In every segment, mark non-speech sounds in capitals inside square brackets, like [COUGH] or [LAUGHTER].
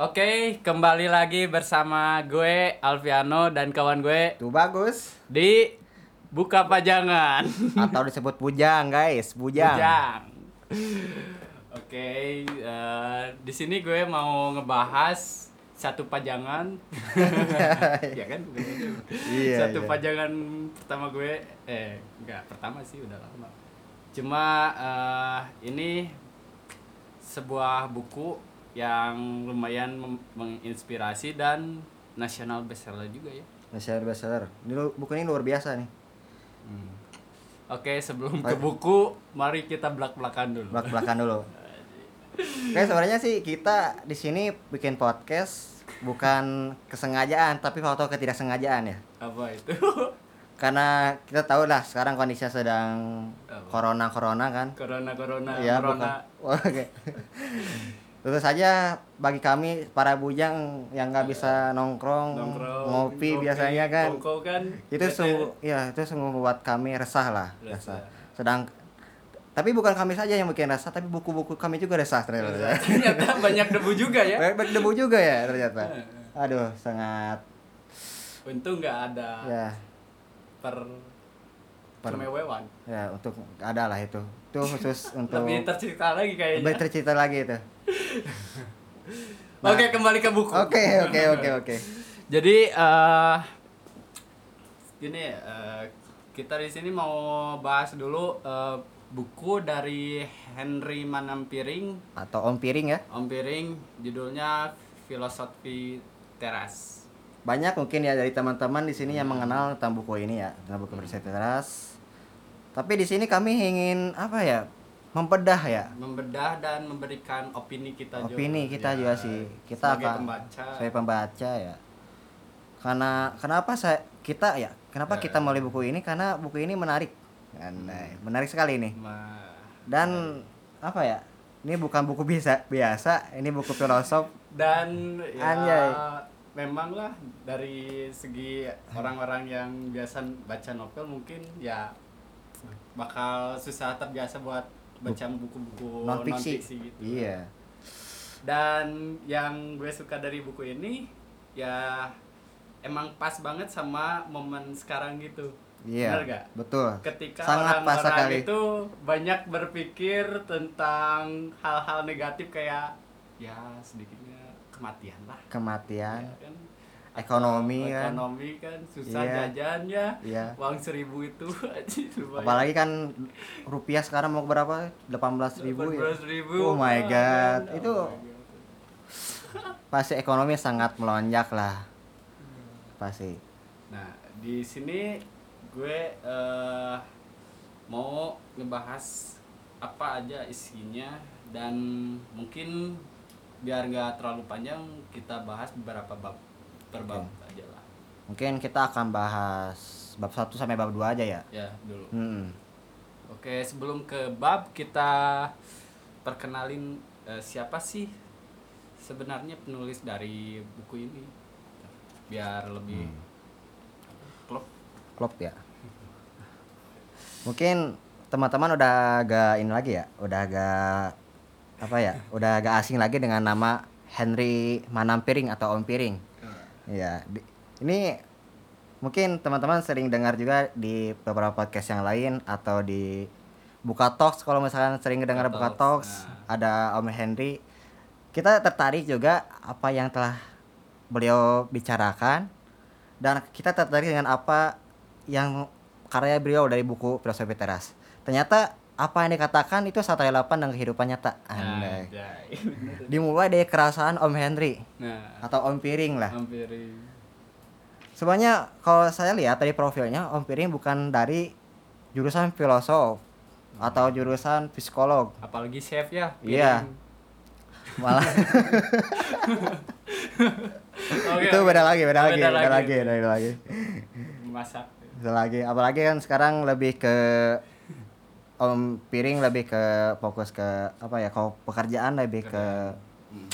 Oke, kembali lagi bersama gue Alviano dan kawan gue Tuh bagus. di Buka Pajangan. [LAUGHS] Atau disebut bujang, guys. Bujang. Bujang. Oke, eh, di sini gue mau ngebahas satu pajangan. [LAUGHS] ya kan? Iya, satu iya. pajangan pertama gue eh enggak, pertama sih udah lama. Cuma eh, ini sebuah buku yang lumayan menginspirasi dan nasional bestseller juga ya. Bestseller bestseller. Ini lu- buku ini luar biasa nih. Oke, sebelum ke buku, mari kita belak-belakan dulu. Belak belakan dulu. [LAUGHS] Oke, sebenarnya sih kita di sini bikin podcast bukan kesengajaan tapi foto ketidaksengajaan ya. Apa itu? [LAUGHS] Karena kita tahu lah sekarang kondisinya sedang Apa? corona corona kan. corona corona Iya, corona. [LAUGHS] Oke. Tentu saja bagi kami para bujang yang nggak bisa nongkrong, Nongkrong, ngopi ngopi, biasanya kan, kan. itu sungguh ya itu sungguh membuat kami resah lah Resah. resah. sedang tapi bukan kami saja yang bikin resah tapi buku-buku kami juga resah ternyata Ternyata banyak debu juga ya. banyak banyak debu juga ya ternyata Eh, aduh sangat Untung nggak ada ya per Per- kemewewan. ya untuk ada lah itu itu khusus [LAUGHS] untuk Lebih tercipta lagi kayaknya. lebih tercita lagi itu Oke, kembali ke buku. oke oke oke oke. Jadi eh gini eh, kita di sini mau bahas dulu eh, buku dari Henry Manampiring, atau om piring ya? Om Piring, judulnya Filosofi Teras. banyak mungkin ya dari teman-teman di sini yang mengenal tentang buku ini ya tentang buku bersih teras. Tapi di sini kami ingin apa ya membedah ya? Membedah dan memberikan opini kita juga. opini kita Ya, juga sih. Kita sebagai akan pembaca. sebagai pembaca ya. Karena kenapa saya kita ya kenapa Ya. kita mulai buku ini? Karena buku ini menarik. Aneh, menarik sekali ini. Ma- dan apa ya? Ini bukan buku biasa biasa ini buku filosof. [LAUGHS] Dan ya Anjay. memang lah dari segi orang-orang yang biasa baca novel mungkin ya bakal susah terbiasa buat baca buku-buku non fiksi gitu. Iya. Dan yang gue suka dari buku ini ya emang pas banget sama momen sekarang gitu. Iya Bener gak? betul. Ketika Sangat orang-orang sekali. itu banyak berpikir tentang hal-hal negatif kayak ya sedikitnya kematian lah. Kematian. Ya kan? Ekonomi kan. Ekonomi kan susah Iya. jajan ya. Iya. Uang seribu itu [LAUGHS] aja apalagi kan rupiah sekarang mau berapa? 18.000 ribu ya? 18.000, Oh my God, itu- Oh my God. pasti ekonomi sangat melonjak lah. Pasti. Nah di sini gue eh, mau ngebahas apa aja isinya dan mungkin biar nggak terlalu panjang kita bahas beberapa bab per bab aja lah. Mungkin kita akan bahas bab 1 sampai bab 2 aja ya? Ya dulu. Hmm. oke sebelum ke bab kita perkenalin eh, siapa sih sebenarnya penulis dari buku ini? Biar lebih klop. Klop ya? Mungkin teman-teman udah agak ini lagi ya? Udah agak apa ya? Udah agak asing lagi dengan nama Henry Manampiring atau Om Piring ya di- ini mungkin teman-teman sering dengar juga di beberapa podcast yang lain atau di Buka Talks kalau misalkan sering dengar Buka Talks, Talks ada Om Henry kita tertarik juga apa yang telah beliau bicarakan dan kita tertarik dengan apa yang karya beliau dari buku Filosofi Teras. Ternyata apa yang dikatakan itu sangat relevan dengan kehidupan nyata. Andai. [LAUGHS] Dimulai dari kerasaan Om Henry nah atau Om Piring lah. hampir Sebenarnya kalau saya lihat dari profilnya Om Piring bukan dari jurusan filosof atau jurusan psikolog. apalagi chef ya Iya. piring. Malah [LAUGHS] Oke, itu beda lagi, beda Oh, lagi, beda lagi, beda lagi. masak Beda lagi. Apalagi kan sekarang lebih ke Om Piring lebih ke fokus ke apa ya? Kalau pekerjaan lebih ke Hmm.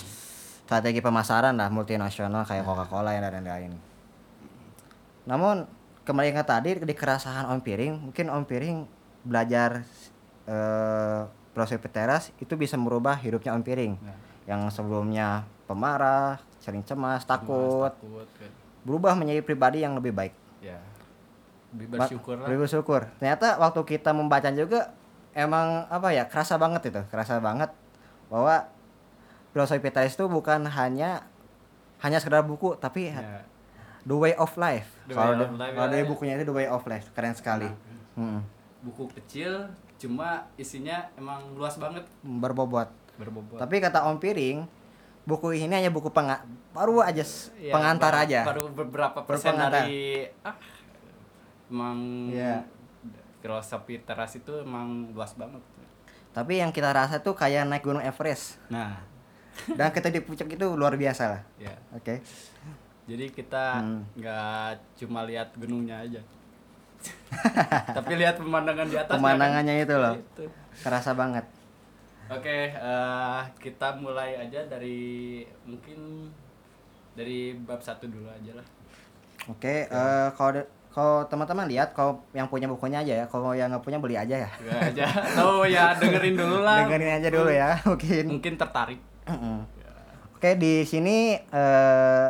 strategi pemasaran lah multinasional kayak Coca-Cola dan lain-lain. Namun kembali ke tadi di kerasahan Om Piring, mungkin Om Piring belajar eh proses teras itu bisa merubah hidupnya Om Piring Nah. yang sebelumnya pemarah, sering cemas, takut, takut kan. berubah menjadi pribadi yang lebih baik. Bersyukur lah bersyukur. Ternyata waktu kita membaca juga emang apa ya kerasa banget itu, kerasa banget bahwa filosofi Pitalis itu bukan hanya hanya sekedar buku, tapi Ya. the way of life. Kalau ya. dari bukunya itu the way of life, keren sekali. Nah, Mm. buku kecil cuma isinya emang luas banget Berbobot. berbobot Tapi kata Om Piring, buku ini hanya buku penga baru aja Ya, pengantar baru- aja. baru beberapa persen dari ah emang Iya. filosofi teras itu emang luas banget Tapi yang kita rasa tuh kayak naik gunung Everest. nah Dan kita di puncak itu luar biasa lah. ya Oke. jadi kita Hmm. nggak cuma lihat gunungnya aja [LAUGHS] tapi lihat pemandangan di atas Pemandangannya itu loh. Itu. Kerasa banget. Oke, eh, kita mulai aja dari mungkin dari bab satu dulu aja lah. Oke, eh, kalau de- kalau teman-teman lihat kalau yang punya bukunya aja ya, kalau yang nggak punya beli aja ya. Gak aja. Oh ya dengerin dulu lah. Dengerin aja dulu ya, mungkin. Mungkin tertarik. Mm-mm. Oke, di sini eh,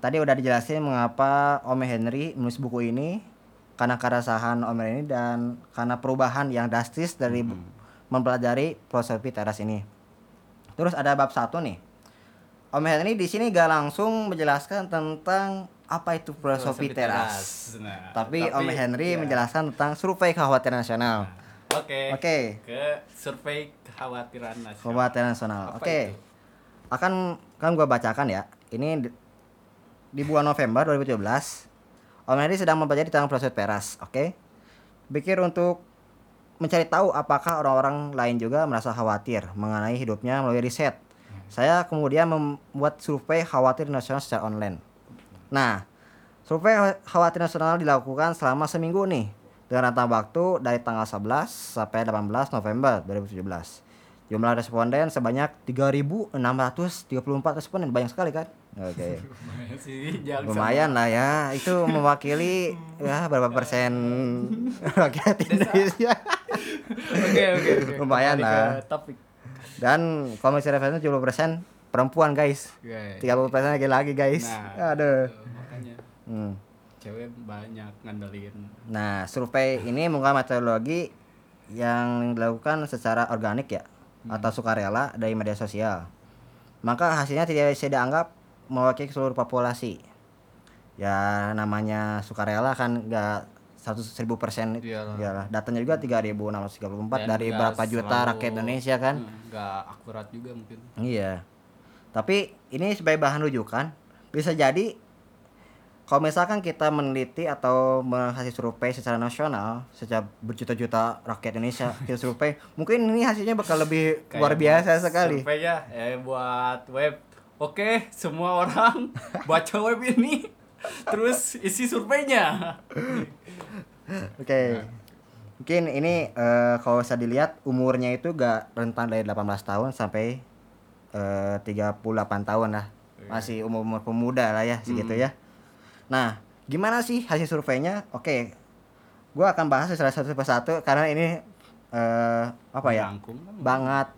tadi udah dijelasin mengapa Om Henry menulis buku ini karena keresahan Om Henry dan karena perubahan yang drastis dari mempelajari filosofi teras ini. Terus ada bab satu nih. Om Henry di sini gak langsung menjelaskan tentang apa itu filosofi teras. Nah, Tapi, Om Henry ya. menjelaskan tentang survei kekhawatiran nasional. Oke. Oke. Ke survei kekhawatiran nasional. Kekhawatiran nasional. Oke. itu? Akan kan gua bacakan ya. Ini di, di bulan November 2017 Om Henry sedang mempelajari tentang filosofi teras, oke? Pikir untuk mencari tahu apakah orang-orang lain juga merasa khawatir mengenai hidupnya melalui riset. Saya kemudian membuat survei khawatir nasional secara online. Nah, survei khawatir nasional dilakukan selama seminggu nih dengan rentang waktu dari tanggal 11 sampai 18 November 2017. Jumlah responden sebanyak 3.634 responden banyak sekali kan? Oke. [LAUGHS] Jangan Lumayan lah ya, itu mewakili [LAUGHS] ya berapa persen [LAUGHS] rakyat Indonesia. Oke, oke. Lumayan lah. Topik. Dan komisi referensi 70 persen perempuan guys, Oke. 30 persen lagi-lagi guys. Nah, Aduh. makanya Hmm. cewek banyak ngandelin. Nah, survei ini menggunakan metodologi yang dilakukan secara organik ya atau sukarela dari media sosial. Maka hasilnya tidak bisa dianggap mewakili seluruh populasi. Ya namanya sukarela kan enggak 100 seribu persen Iyalah. Datanya juga 3634 Dan dari nggak berapa juta selalu- rakyat Indonesia kan. Hmm, nggak akurat juga mungkin. Iya. Tapi ini sebagai bahan rujukan bisa jadi kalau misalkan kita meneliti atau menghasil survei secara nasional, secara berjuta-juta rakyat Indonesia [LAUGHS] kita survei, mungkin ini hasilnya bakal lebih Kayak luar biasa sekali. Survei ya, eh buat web. Oke, semua orang [LAUGHS] baca web ini, terus isi surveinya. Oke. Mungkin ini eh, kalau bisa dilihat umurnya itu gak rentan dari 18 tahun sampai eh, 38 tahun lah. Masih umur-umur pemuda lah ya segitu ya. Nah, gimana sih hasil surveinya? Oke. Gua akan bahas secara satu persatu karena ini eh apa ya? Rangkum kan Banget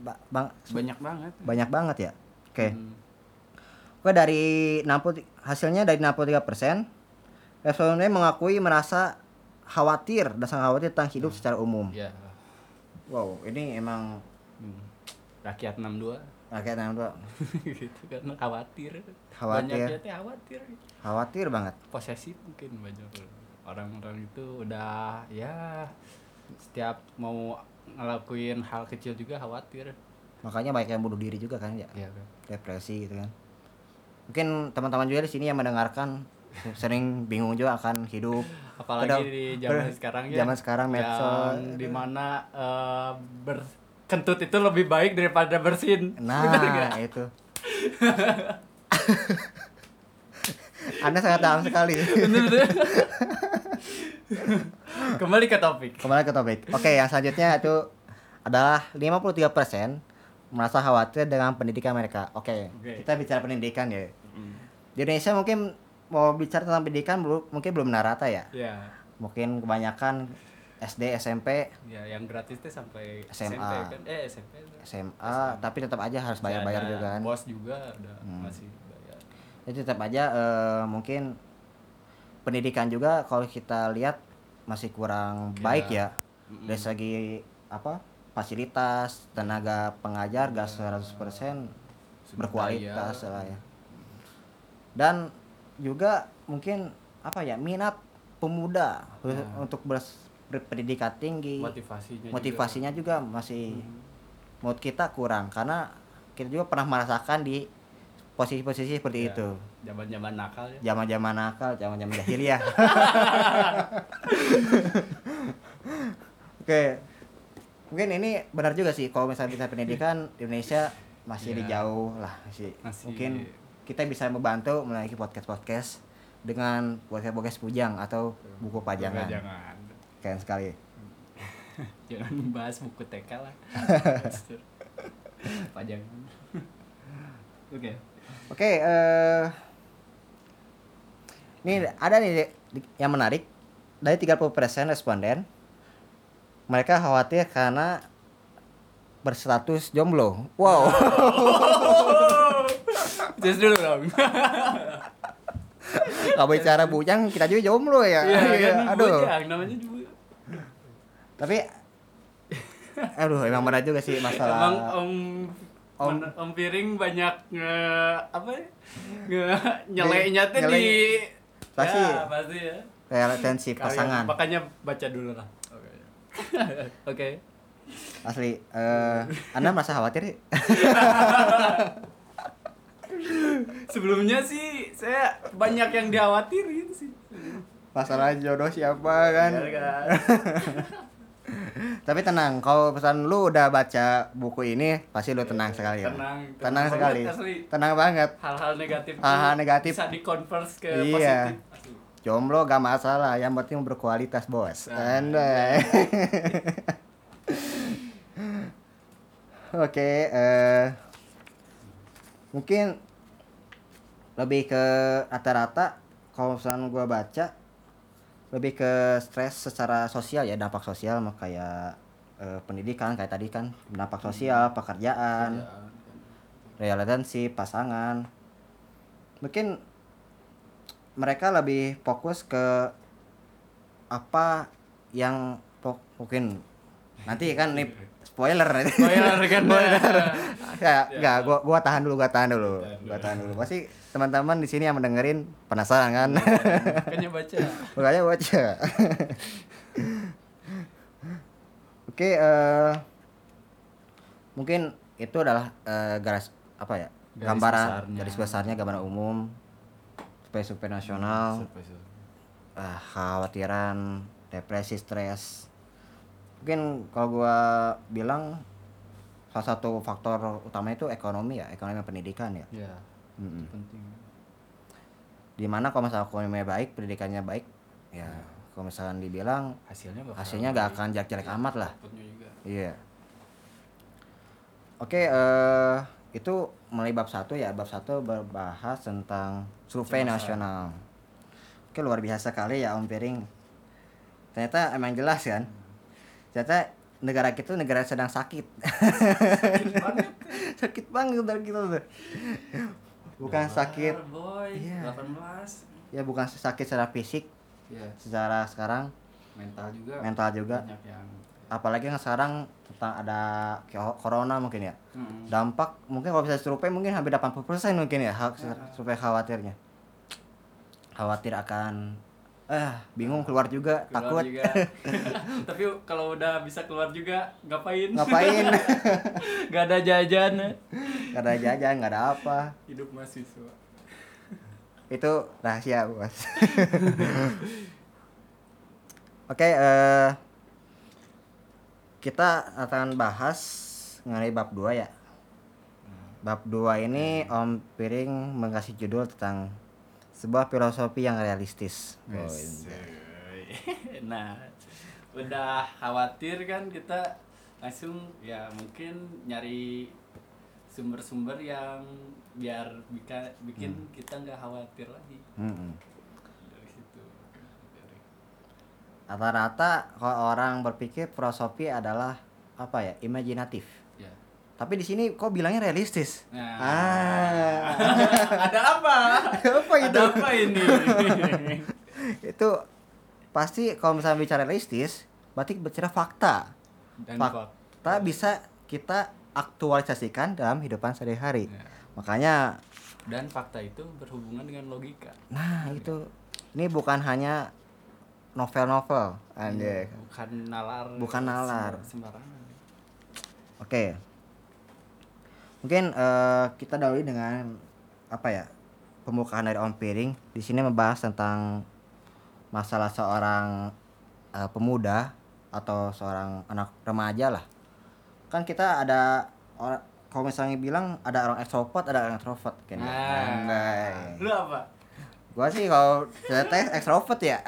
ba- bang, banyak banget. banyak banget ya. Oke. Hmm. Oke dari 60 hasilnya dari 63% responden mengakui merasa khawatir dan sangat khawatir tentang hidup secara umum. Ya. Wow, ini emang Hmm. Rakyat 62 rakyat yang tua [LAUGHS] gitu kan khawatir. Khawatir. Banyaknya teh khawatir. khawatir banget. Posesif mungkin banyak orang-orang itu udah ya setiap mau ngelakuin hal kecil juga khawatir. Makanya banyak yang bunuh diri juga kan ya, Iya kan. depresi gitu kan. Mungkin teman-teman juga di sini yang mendengarkan [LAUGHS] sering bingung juga akan hidup apalagi Kedau- di zaman ber- [LAUGHS] sekarang ya zaman sekarang medsos. di mana eh, berkentut itu lebih baik daripada bersin? Nah, itu. [LAUGHS] Anda sangat dalam sekali. kembali ke topik Kembali ke topik. Oke, yang selanjutnya itu adalah 53% merasa khawatir dengan pendidikan mereka. Oke, Oke. kita bicara pendidikan ya. Di Indonesia mungkin mau bicara tentang pendidikan mungkin belum rata ya. ya Mungkin kebanyakan SD SMP ya yang gratis teh sampai SMA. SMP kan eh SMP tuh. SMA tapi tetap aja harus Masih bayar-bayar ada juga kan bos juga udah Hmm. masih bayar jadi tetap aja eh, mungkin pendidikan juga kalau kita lihat masih kurang Ya. baik ya Mm-mm. dari segi apa fasilitas tenaga pengajar gak Ya. 100% Sumber berkualitas daya. lah ya dan juga mungkin apa ya minat pemuda Ya. untuk bers- berpendidikan tinggi. Motivasinya motivasinya juga, masih juga. Hmm. menurut kita kurang karena kita juga pernah merasakan di posisi-posisi seperti Ya, itu. zaman-zaman nakal ya. Zaman-zaman nakal zaman-zaman jahiliyah. [LAUGHS] Oke mungkin ini benar juga sih kalau misalnya kita pendidikan di Indonesia masih Ya. di jauh lah sih. Masih- mungkin kita bisa membantu melalui podcast podcast dengan podcast podcast pujang atau buku pajangan. Jangan keren sekali [LAUGHS] jangan bahas buku TK lah pajangan oke Oke, eh ini ada nih yang menarik. Dari 30% responden mereka khawatir karena berstatus jomblo. Wow. [LAUGHS] Just dulu dong Kalau bicara bujang kita juga jomblo ya. Iya, kan aduh. bujang namanya juga Tapi aduh emang benar juga sih masalah Emang om Om- om, piring banyak nge apa ya? nge nyeleknya tuh Nyelek. di Pasti. ya, pasti ya relationship Kalian- pasangan. makanya baca dulu lah oke [LAUGHS] oke Asli eh Anda merasa khawatir? [LAUGHS] sebelumnya sih saya banyak yang dikhawatirin sih Masalah jodoh siapa kan? Iya kan? [LAUGHS] Tapi tenang, kalau pesan lu udah baca buku ini, pasti lu tenang sekali ya. Tenang, tenang, tenang sekali. asli. Tenang banget. hal-hal negatif Hal-hal negatif. bisa dikonvers ke Iya. positif Asli. Jomblo gak masalah, yang penting berkualitas, Bos. Nah, Anda. [LAUGHS] Oke, eh mungkin lebih ke rata-rata kalau misalnya gua baca lebih ke stres secara sosial ya dampak sosial mah kayak eh, pendidikan kayak tadi kan dampak sosial pekerjaan Ya, relationship pasangan. Mungkin mereka lebih fokus ke apa yang mungkin nanti kan nih [LAUGHS] spoiler. Spoiler kan. [LAUGHS] ya. Ya. nggak gua gua tahan dulu gua tahan dulu gua tahan dulu. Pasti teman-teman di sini yang mendengerin penasaran kan? Makanya [LAUGHS] baca. Makanya baca. Oke eh mungkin itu adalah eh, garis apa ya Garis gambaran besarnya. garis besarnya gambaran umum supaya supaya nasional. Ah, khawatiran depresi stres mungkin kalau gua bilang salah satu faktor utama itu ekonomi ya ekonomi pendidikan ya. Ya Mm-mm. penting. Di mana kalau misalnya ekonominya baik pendidikannya baik ya kalau misalkan dibilang hasilnya bakal hasilnya gak akan jelek-jelek amat lah. outputnya juga. Iya. Oke eh itu mulai bab satu ya bab satu berbahas tentang survei nasional. Oke luar biasa kali ya om piring. Ternyata emang jelas kan ternyata negara kita negara sedang sakit. Sakit banget [LAUGHS] sakit banget negara kita tuh. Bukan sakit. boy. Iya. 18 ya bukan sakit secara fisik ya secara sekarang. Mental juga. Mental juga. Banyak yang apalagi yang sekarang tentang ada corona mungkin ya. Mm. dampak mungkin kalau bisa survei mungkin hampir 80% mungkin ya hak survei khawatirnya. Khawatir akan eh bingung keluar juga Keluar takut. juga. [LAUGHS] tapi kalau udah bisa keluar juga ngapain? Ngapain? [LAUGHS] Nggak ada jajan. Gak ada jajan gak ada apa. Hidup mahasiswa. Itu rahasia bos. [LAUGHS] Oke eh kita akan bahas mengenai bab 2 ya. Bab 2 ini Om Piring mengasih judul tentang sebuah filosofi yang realistis Oh, [LAUGHS] nah udah khawatir kan kita langsung ya mungkin nyari sumber-sumber yang biar bika, bikin Hmm. kita nggak khawatir lagi Mm-mm. dari situ rata-rata kalau orang berpikir filosofi adalah apa ya imajinatif. Tapi di sini kok bilangnya realistis Nah. ah Ada apa? apa itu Ada apa ini? [LAUGHS] itu pasti kalau misalnya bicara realistis berarti bicara fakta Dan fakta fakta. bisa kita aktualisasikan dalam kehidupan sehari-hari Ya. makanya Dan fakta itu berhubungan dengan logika. nah itu ini bukan hanya novel-novel anjay Bukan nalar. Bukan nalar. Sembarangan. Oke. Mungkin eh, kita dahului dengan apa ya? Pembukaan dari Om Piring. Di sini membahas tentang masalah seorang eh, pemuda atau seorang anak remaja lah. Kan kita ada orang kalau misalnya bilang ada orang ekstrovert, ada orang introvert kan. ya? Anjay. Lu apa? Gua sih kalau saya tes ekstrovert ya.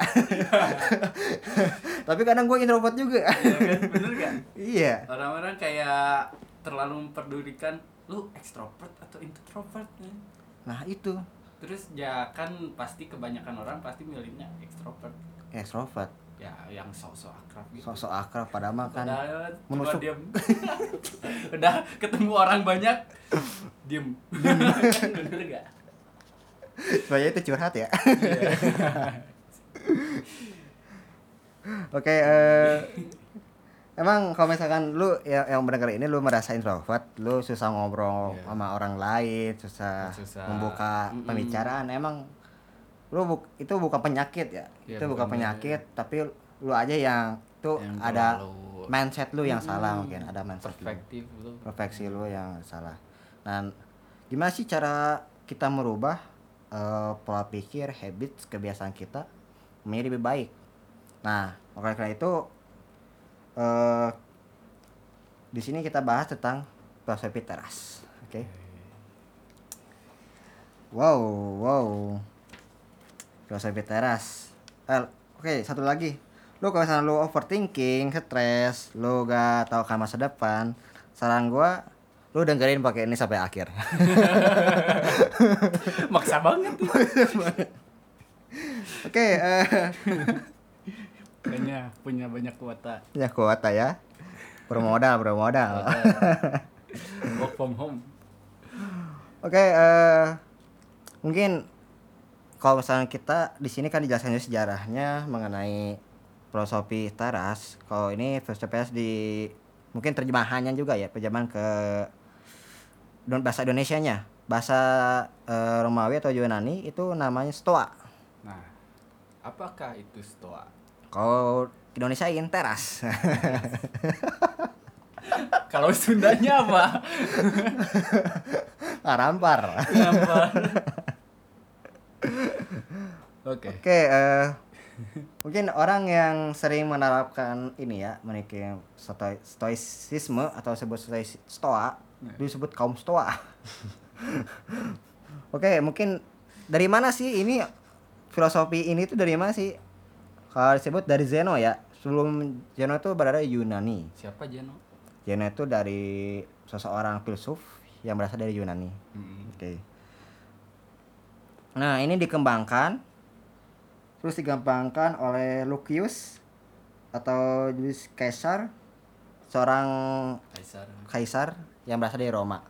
[LAUGHS] Tapi kadang gue introvert juga. Ya kan? Bener gak? iya. Orang-orang kayak terlalu memperdulikan lu ekstrovert atau introvert nih. Nah, itu Terus ya kan pasti kebanyakan orang pasti milihnya ekstrovert. ekstrovert. Ya yang sok-sok akrab gitu. Sosok akrab pada mah kan menusuk. diem. [LAUGHS] Udah ketemu orang banyak diem. Bener gak? Sebenarnya itu curhat ya. [LAUGHS] Oke, eh, emang kalau misalkan lu yang, yang mendengar ini lu merasa introvert, lu susah ngobrol Iya. sama orang lain, susah, Susah. membuka Mm-mm. pembicaraan, emang lu buk- itu bukan penyakit ya, Iya, itu bukan bukan penyakit, tapi lu aja yang itu Yang ada terlalu- mindset lu yang salah Mm-mm. mungkin, ada mindset lu. Perspektif lu. perfeksi lu yang salah. Dan gimana sih cara kita merubah eh, pola pikir, habits, kebiasaan kita menjadi lebih baik? Nah, oleh karena itu eh di sini kita bahas tentang filosofi teras. Oke. Wow, wow. Filosofi teras. Eh, oke, satu lagi. Lu kalau misalnya lu overthinking, stres, lu gak tahu akan masa depan, saran gua lu dengerin pakai ini sampai akhir. [LAUGHS] Maksa banget. [LAUGHS] Oke, eh Kayaknya punya banyak kuota. ya kuota ya. Bermodal, bermodal. [LAUGHS] Work from home. Oke, eh mungkin kalau misalnya kita di sini kan dijelaskan juga sejarahnya mengenai filosofi Taras. Kalau ini filosofi di mungkin terjemahannya juga ya, terjemahan ke bahasa Indonesianya. Bahasa eh, Romawi atau Yunani itu namanya Stoa. Nah, apakah itu stoa? Kalau Indonesiain teras. [LAUGHS] Kalau Sundanya apa? Arampar. Kenapa? Oke. Oke, eh, mungkin orang yang sering menerapkan ini ya, memiliki stoi- stoicisme atau sebut stois- stoa, disebut kaum stoa. [LAUGHS] Oke, mungkin dari mana sih ini filosofi ini tuh dari mana sih? Kalau disebut dari Zeno ya. Sebelum Zeno itu berada di Yunani. Siapa Jeno? Zeno itu dari seseorang filsuf yang berasal dari Yunani. Hmm. Oke. Nah, ini dikembangkan terus dikembangkan oleh Lucius atau Julius Caesar, seorang Kaisar. kaisar yang berasal dari Roma.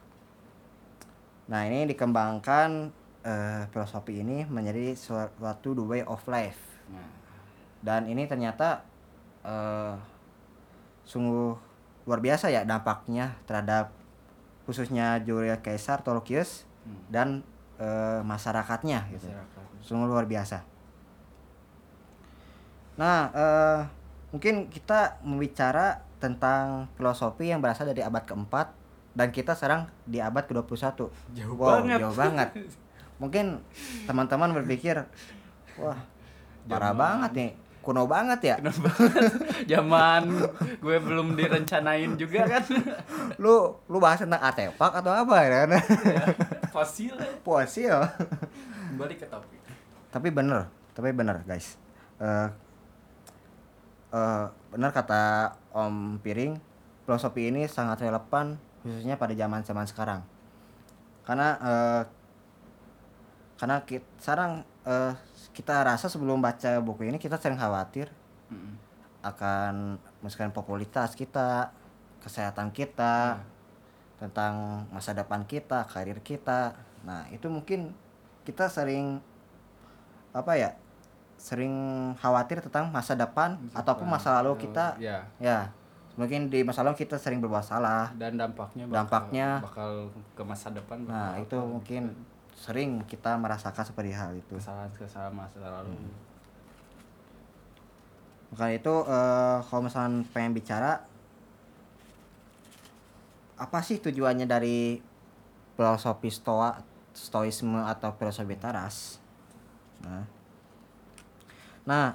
Nah, ini dikembangkan eh, filosofi ini menjadi suatu the way of life. Nah, Dan ini ternyata eh, sungguh luar biasa ya dampaknya terhadap khususnya Julius Caesar atau Lucius hmm. dan eh, masyarakatnya gitu. Masyarakat. Sungguh luar biasa. Nah, eh, mungkin kita membicara tentang filosofi yang berasal dari abad keempat dan kita sekarang di abad ke-21. Jauh wow, banget. jauh banget. [LAUGHS] Mungkin teman-teman berpikir, wah, parah banget nih, kuno banget ya. Zaman gue belum direncanain juga kan. [LAUGHS] Lu lu bahas tentang artefak atau apa ya kan? [LAUGHS] Fosil. Fosil. Kembali ke topik. tapi bener tapi bener guys Eh eh, benar kata Om Piring filosofi ini sangat relevan khususnya pada zaman zaman sekarang karena eh, karena kita sekarang eh, kita rasa sebelum baca buku ini kita sering khawatir Mm-mm. akan misalkan popularitas kita kesehatan kita Iya. tentang masa depan kita karir kita nah itu mungkin kita sering apa ya sering khawatir tentang masa depan ataupun masa lalu kita ya ya mungkin di masa lalu kita sering berbuat salah dan dampaknya bakal, Dampaknya. bakal ke masa depan nah itu mungkin sering kita merasakan seperti hal itu kesalahan kesalahan masa lalu Hmm. Maka itu eh, kalau misalnya pengen bicara apa sih tujuannya dari filosofi stoa, stoisme atau filosofi teras? Nah, nah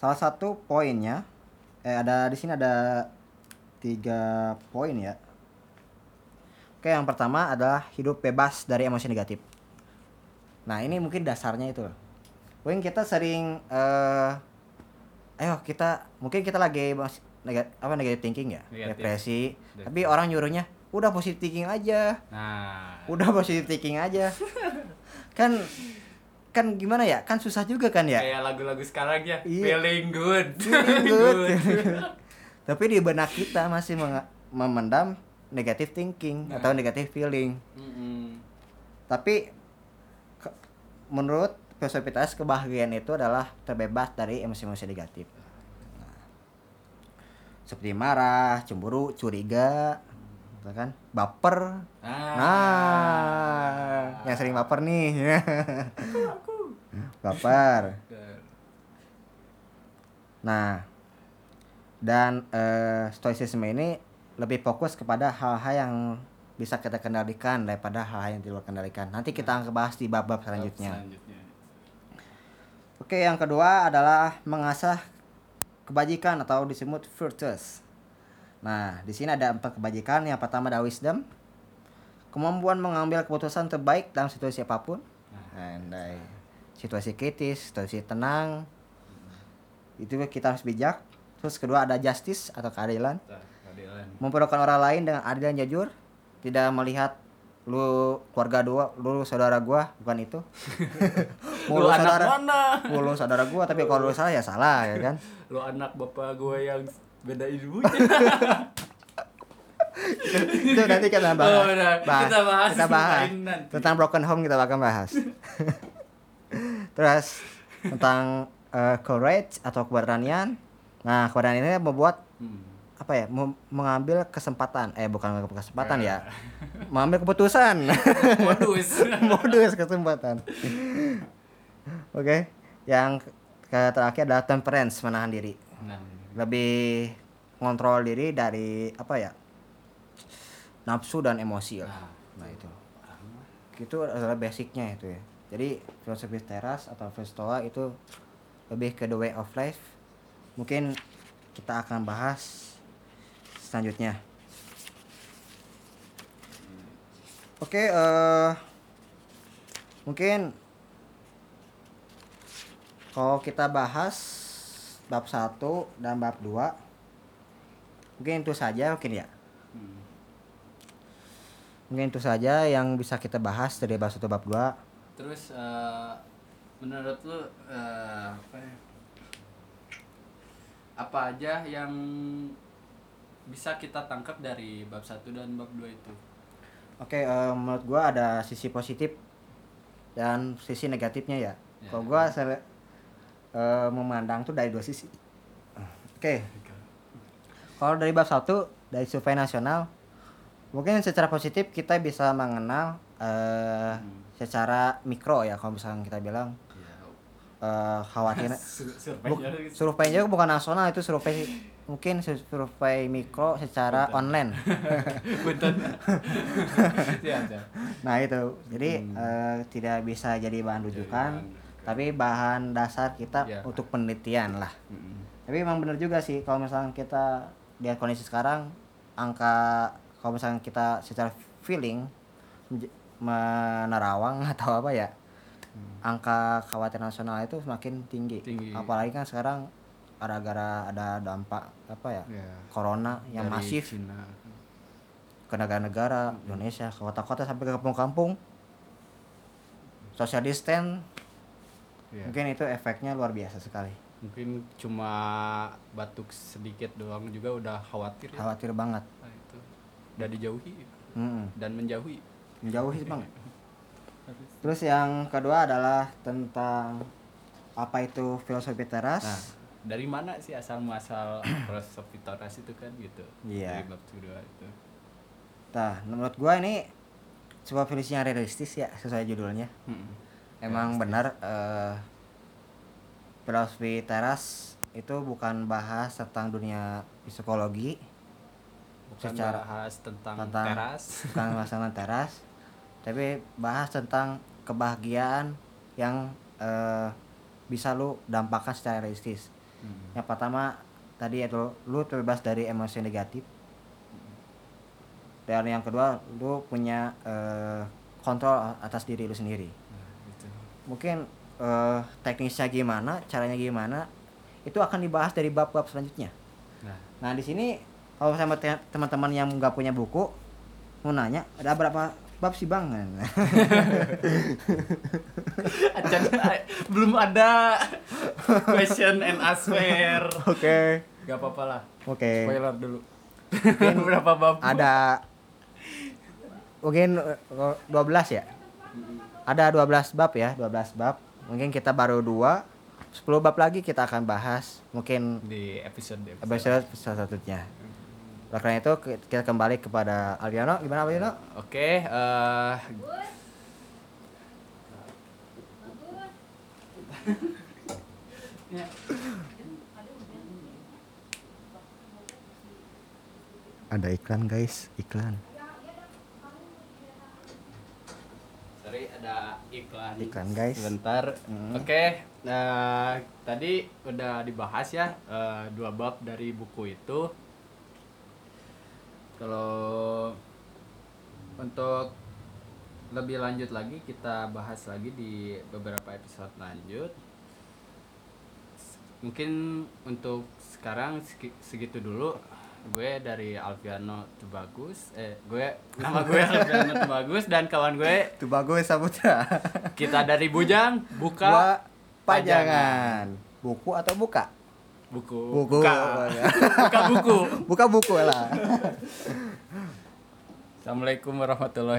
salah satu poinnya, eh ada di sini ada tiga poin ya. Oke, yang pertama adalah hidup bebas dari emosi negatif. Nah, ini mungkin dasarnya itu. Mungkin kita sering eh ayo kita mungkin kita lagi mas- nega- apa negatif thinking ya, Negatif. depresi. Depresi. Tapi orang nyuruhnya udah positive thinking aja. nah Udah positive thinking aja. [LAUGHS] kan kan gimana ya? Kan susah juga kan ya? kayak lagu-lagu sekarang ya Iya. feeling good Feeling good. [LAUGHS] [LAUGHS] Tapi di benak kita masih memendam negative thinking Nah. atau negative feeling. Mm-mm. Tapi ke- menurut filosofi teras kebahagiaan itu adalah terbebas dari emosi-emosi negatif. Nah, seperti marah, cemburu, curiga, gitu kan? Baper. Ah. Nah, yang sering baper nih. [LAUGHS] baper. Nah, dan eh, stoicisme ini lebih fokus kepada hal-hal yang bisa kita kendalikan daripada hal-hal yang tidak kendalikan. Nanti kita akan bahas di bab-bab selanjutnya. selanjutnya Oke, yang kedua adalah mengasah kebajikan atau disebut virtues. Nah, di sini ada empat kebajikan. Yang pertama ada wisdom, kemampuan mengambil keputusan terbaik dalam situasi apa pun. Andai situasi kritis, situasi tenang, itu kita harus bijak. Terus kedua ada justice atau keadilan, Nah, keadilan memperlakukan orang lain dengan adil dan jujur, tidak melihat lu keluarga dua, lu saudara gua, bukan itu. [LAUGHS] lu Mulu saudara, mana mulu saudara gua, tapi kalau lu salah ya salah ya kan. lu anak bapak gue yang beda ibunya [LAUGHS] itu nanti kita bahas. Oh. Kita bahas. Kita bahas. Lain nanti. Tentang broken home kita akan bahas. [LAUGHS] Terus tentang eh, courage atau keberanian. Nah, keberanian ini membuat Hmm. Apa ya? mengambil kesempatan. Eh, bukan kesempatan Eh. ya. [LAUGHS] Mengambil keputusan. [LAUGHS] modus [LAUGHS] Modus kesempatan. Oke. Yang ke terakhir adalah temperance, menahan diri. nah Lebih kontrol diri dari apa ya? Nafsu dan emosi lah. nah Nah itu. Itu adalah basicnya itu ya. Jadi filosofi teras atau filosofa itu lebih ke the way of life. Mungkin kita akan bahas selanjutnya. Oke, eh mungkin kalau kita bahas bab 1 dan bab 2 mungkin itu saja mungkin ya. Mungkin itu saja yang bisa kita bahas dari bab 1 bab 2. terus eh, menurut lu eh, apa ya apa aja yang bisa kita tangkap dari bab 1 dan bab 2 itu Oke, eh, menurut gua ada sisi positif dan sisi negatifnya ya. Ya. Kalau gua sel- eh, memandang tuh dari dua sisi. Oke, kalau dari bab 1 dari survei nasional mungkin secara positif kita bisa mengenal eh, Hmm. secara mikro ya kalau misalnya kita bilang ya eh, khawatir [LAUGHS] Buk, surveinya gitu. surveinya bukan nasional itu survei mungkin sur- survei mikro secara Punten. online. [LAUGHS] [LAUGHS] Nah itu, jadi Hmm. eh, tidak bisa jadi bahan rujukan, tapi bahan dasar kita Ya. untuk penelitian lah. Mm-mm. Tapi emang bener juga sih kalau misalnya kita lihat kondisi sekarang, angka kalau misalnya kita secara feeling menerawang atau apa ya, angka khawatir nasional itu semakin tinggi. Tinggi. Apalagi kan sekarang gara-gara ada dampak apa ya, Ya. corona yang Dari masif Cina. ke negara-negara Indonesia, ke kota-kota sampai ke kampung-kampung. Social distance Ya. mungkin itu efeknya luar biasa sekali mungkin cuma batuk sedikit doang juga udah khawatir ya khawatir banget Nah, itu udah dijauhi Mm-mm. dan menjauhi menjauhi banget [LAUGHS] terus yang kedua adalah tentang apa itu filosofi teras. Nah dari mana sih asal muasal [CLEARS THROAT] filosofi teras itu kan gitu? Iya. dari bab kedua itu. Nah menurut gua ini sebuah filosofi yang realistis ya sesuai judulnya. Mm-mm. emang benar eh, filosofi teras itu bukan bahas tentang dunia psikologi bukan Secara- bahas tentang, tentang- teras. bukan [LAUGHS] masalah teras tapi bahas tentang kebahagiaan yang eh, bisa lu dampakkan secara realistis. Mm. yang pertama tadi itu lu terbebas dari emosi negatif. Dan yang kedua lu punya eh, kontrol atas diri lu sendiri. Nah, gitu. mungkin eh, teknisnya gimana caranya gimana itu akan dibahas dari bab-bab selanjutnya. Nah. Nah di sini kalau sama te- teman-teman yang nggak punya buku mau nanya ada berapa bab sih bang [LAUGHS] Acan, belum ada question and answer. Oke. Gak apa-apa lah. Oke. Spoiler dulu. [LAUGHS] Berapa bab? ada mungkin eh, 12 ya? Ada 12 bab ya 12 bab. Mungkin kita baru dua. 10 bab lagi kita akan bahas. Mungkin di episode episode selanjutnya oleh karena itu ki- kita kembali kepada Alviano gimana Alviano Oke, eh ada iklan guys iklan sorry ada iklan. Iklan, guys. Sebentar. Hmm. Oke, nah tadi udah dibahas ya eh, dua bab dari buku itu. Kalau untuk lebih lanjut lagi kita bahas lagi di beberapa episode lanjut. Mungkin untuk sekarang segi- segitu dulu. Gue dari Alviano Tubagus. Eh, gue nama gue [LAUGHS] Alviano Tubagus dan kawan gue itu bagus Saputra kita dari Bujang buka Dua pajangan buku atau buka buku. Buku. buka, [LAUGHS] buka buku. Buka buku lah. Assalamualaikum warahmatullahi